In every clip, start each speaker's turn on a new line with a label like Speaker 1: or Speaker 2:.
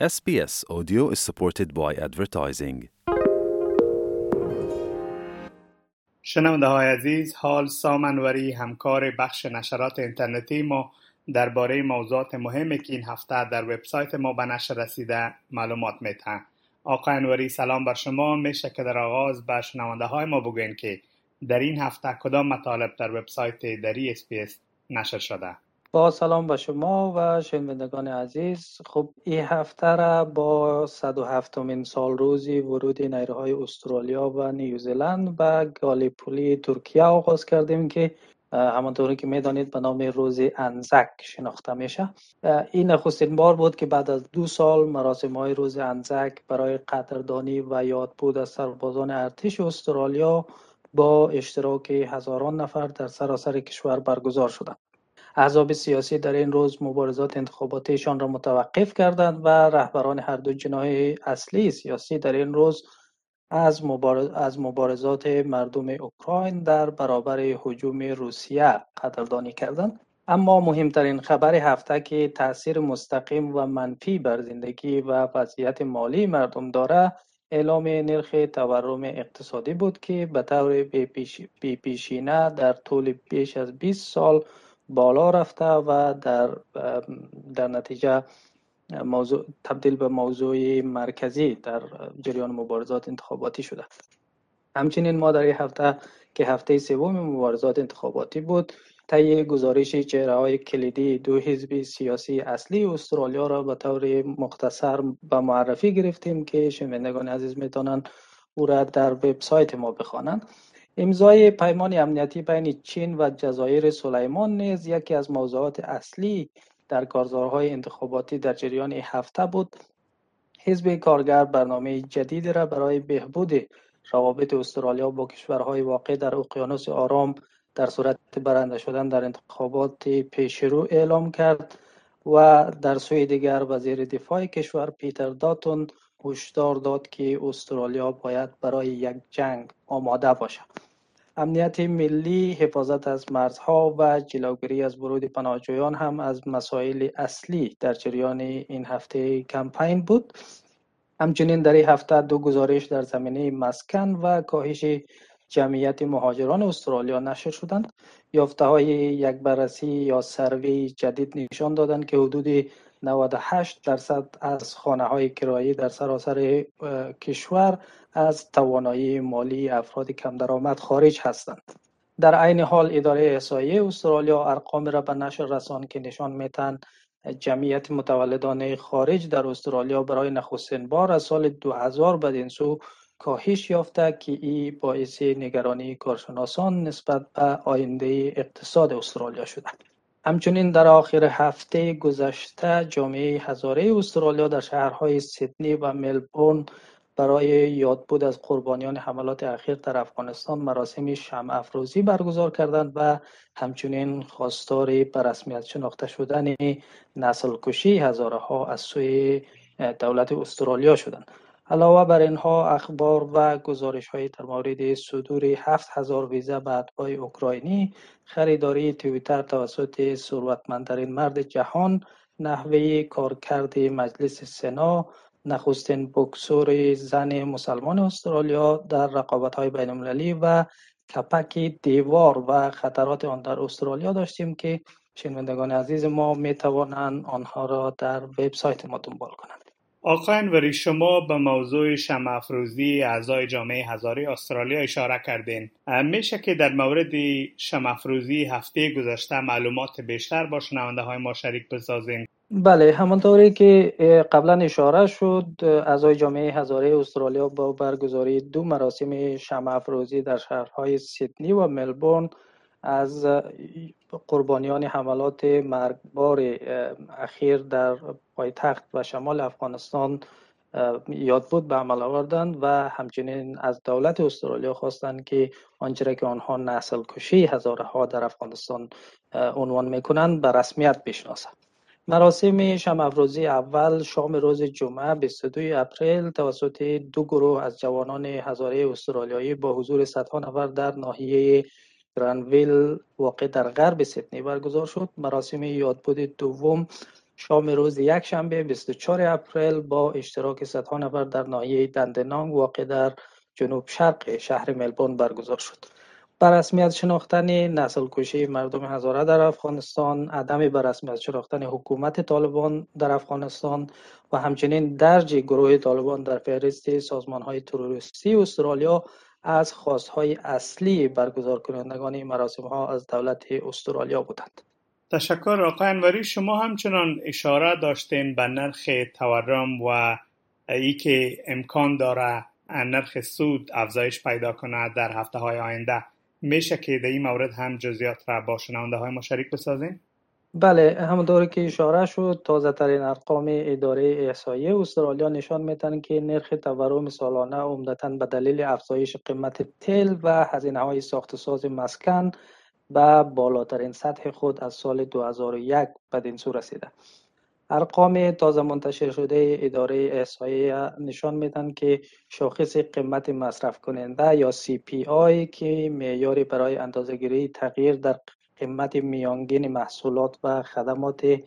Speaker 1: SBS Audio is supported by advertising.
Speaker 2: شنونده های عزیز حال سامنوری همکار بخش نشرات اینترنتی ما درباره موضوعات مهمی که این هفته در وبسایت ما به نشر رسیده معلومات میتن آقا انوری سلام بر شما. میشه که در آغاز به شنونده های ما بگوین که در این هفته کدام مطالب در وبسایت دری اسپیس نشر شده؟
Speaker 3: با سلام به شما و شنوندگان عزیز. خب این هفته را با 107 مین سال روزی ورود نیروهای استرالیا و نیوزیلند به گالیپولی ترکیه آغاز کردیم که همانطوری که می‌دانید به نام روز انزک شناخته میشه. این نخستین بار بود که بعد از دو سال مراسم های روز انزک برای قدردانی و یاد بود از سربازان ارتش استرالیا با اشتراک هزاران نفر در سراسر کشور برگزار شدند. احزاب سیاسی در این روز مبارزات انتخاباتیشان را متوقف کردند و رهبران هر دو جناح اصلی سیاسی در این روز از, مبارز... از مبارزات مردم اوکراین در برابر هجوم روسیه قدردانی کردند. اما مهمترین خبر هفته که تاثیر مستقیم و منفی بر زندگی و وضعیت مالی مردم داره اعلام نرخ تورم اقتصادی بود که به طور بیپیشینه در طول بیش از 20 سال بالا رفته و در در نتیجه موضوع تبدیل به موضوع مرکزی در جریان مبارزات انتخاباتی شده. همچنین ما در این هفته که هفته سوم مبارزات انتخاباتی بود طی گزارش چهره های کلیدی دو حزب سیاسی اصلی استرالیا را به طور مختصر به معرفی گرفتیم که شنوندگان عزیز می‌تونن او را در وبسایت ما بخوانند. امضای پیمان امنیتی بین چین و جزایر سلیمان نیز یکی از موضوعات اصلی در کارزارهای انتخاباتی در جریان هفته بود. حزب کارگر برنامه جدید را برای بهبود روابط استرالیا با کشورهای واقع در اقیانوس آرام در صورت برنده شدن در انتخابات پیشرو اعلام کرد و در سوی دیگر وزیر دفاع کشور پیتر داتون هشدار داد که استرالیا باید برای یک جنگ آماده باشد. امنیت ملی حفاظت از مرزها و جلوگیری از ورود پناهجویان هم از مسائل اصلی در جریان این هفته کمپین بود. همچنین در این هفته دو گزارش در زمینه مسکن و کاهش جمعیت مهاجران استرالیا نشر شدند. یافته های یک بررسی یا سروی جدید نشان دادند که حدود 98 درصد از خانه های کرایی در سراسر کشور از توانایی مالی افراد کم درآمد خارج هستند. در عین حال اداره احصایه استرالیا ارقام را به نشر رسان که نشان میتن جمعیت متولدان خارج در استرالیا برای نخستین بار از سال 2000 بدین سو کاهش یافته که این باعث نگرانی کارشناسان نسبت به آینده اقتصاد استرالیا شده. همچنین در آخر هفته گذشته جامعه هزاره استرالیا در شهرهای سیدنی و ملبورن برای یادبود از قربانیان حملات اخیر در افغانستان مراسم شمع افروزی برگزار کردند و همچنین خواستار به رسمیت شناخته شدن نسل کشی هزاره ها از سوی دولت استرالیا شدند. علاوه بر اینها اخبار و گزارش های در مورد صدور هفت هزار ویزا به اتباع اوکراینی خریداری تویتر توسط ثروتمندترین مرد جهان نحوه کارکرد مجلس سنا نخستین بکسور زن مسلمان استرالیا در رقابت های بین المللی و کپک دیوار و خطرات آن در استرالیا داشتیم که شنوندگان عزیز ما می توانند آنها را در وبسایت ما دنبال کنند.
Speaker 2: آقا انوری شما به موضوع شمع افروزی اعضای جامعه هزاره استرالیا اشاره کردین. میشه که در مورد شمع افروزی هفته گذشته معلومات بیشتر با شنونده های ما شریک بسازین.
Speaker 3: بله همانطوری که قبلا اشاره شد اعضای جامعه هزاره استرالیا با برگزاری دو مراسم شمع افروزی در شهرهای سیدنی و ملبورن از قربانیان حملات مرگبار اخیر در پایتخت و شمال افغانستان یاد بود به عمل آوردند و همچنین از دولت استرالیا خواستند که آنچه که آنها نسل کشی هزاره ها در افغانستان عنوان می‌کنند به رسمیت بشناسند. مراسم شمع افروزی اول شام روز جمعه 22 اپریل توسط دو گروه از جوانان هزاره استرالیایی با حضور صدها نفر در ناحیه گرانویل واقع در غرب سیدنی برگزار شد. مراسم یادبود دوم شام روز یک شنبه 24 اپریل با اشتراک صدها نفر در ناحیه دندنانگ واقع در جنوب شرق شهر ملبورن برگزار شد. بر رسمیت شناختن نسل کشی مردم هزاره در افغانستان عدم بر رسمیت شناختن حکومت طالبان در افغانستان و همچنین درج گروه طالبان در فهرست سازمان های تروریستی استرالیا از خواستهای اصلی برگزار کنندگان مراسم ها از دولت استرالیا بودند.
Speaker 2: تشکر آقای انوری. شما همچنان اشاره داشتین به نرخ تورم و ای که امکان داره نرخ سود افزایش پیدا کنه در هفته های آینده. میشه که در این مورد هم جزیات را با شنونده های ما شریک بسازین؟
Speaker 3: بله همونطور که اشاره شد تازه ترین ارقام اداره احصایه استرالیا نشان میدن که نرخ تورم سالانه عمدتا به دلیل افزایش قیمت تل و هزینه های ساخت ساز مسکن به بالاترین سطح خود از سال 2001 بدین سو رسیده. ارقام تازه منتشر شده اداره احصایه نشان میدن که شاخص قیمت مصرف کننده یا CPI که معیاری برای اندازهگیری تغییر در قیمت میانگین محصولات و خدمات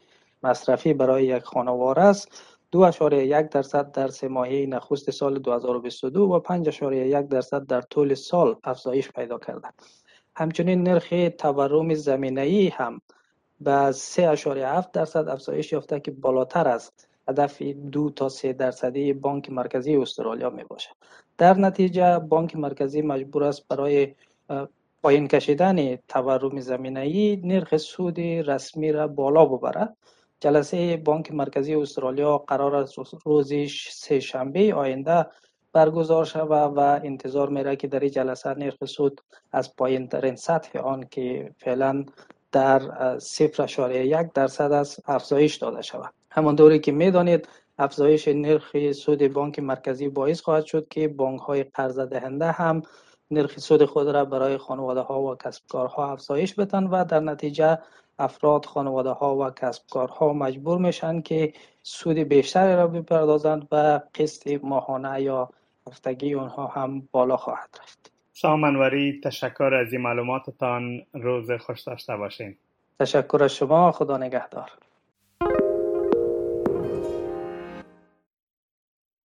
Speaker 3: مصرفی برای یک خانوار است. دو اشاره یک درصد در سه ماهه نخست سال 2022 و پنج اشاره یک درصد در طول سال افزایش پیدا کرده همچنین نرخ تورم زمینه ای هم به 3.7 درصد افزایش یافته که بالاتر از هدف دو تا سه درصدی بانک مرکزی استرالیا می باشد در نتیجه بانک مرکزی مجبور است برای پایین کشیدن تورم زمینه ای نرخ سود رسمی را بالا ببرد جلسه بانک مرکزی استرالیا قرار است روز سه شنبه آینده برگزار شود و انتظار میره که در این جلسه نرخ سود از پایین ترین سطح آن که فعلا در صفر یک درصد از افزایش داده شود. همانطوری که می‌دانید افزایش نرخ سود بانک مرکزی باعث خواهد شد که بانک های قرض دهنده هم نرخ سود خود را برای خانواده ها و کسب کارها افزایش بدن و در نتیجه افراد خانواده ها و کسب کارها مجبور میشن که سود بیشتری را بپردازند و قسط ماهانه یا هفتگی اونها هم بالا خواهد رفت.
Speaker 2: سامنوری تشکر از این معلوماتتان. روز خوش داشته باشین.
Speaker 3: تشکر از شما. خدا نگهدار.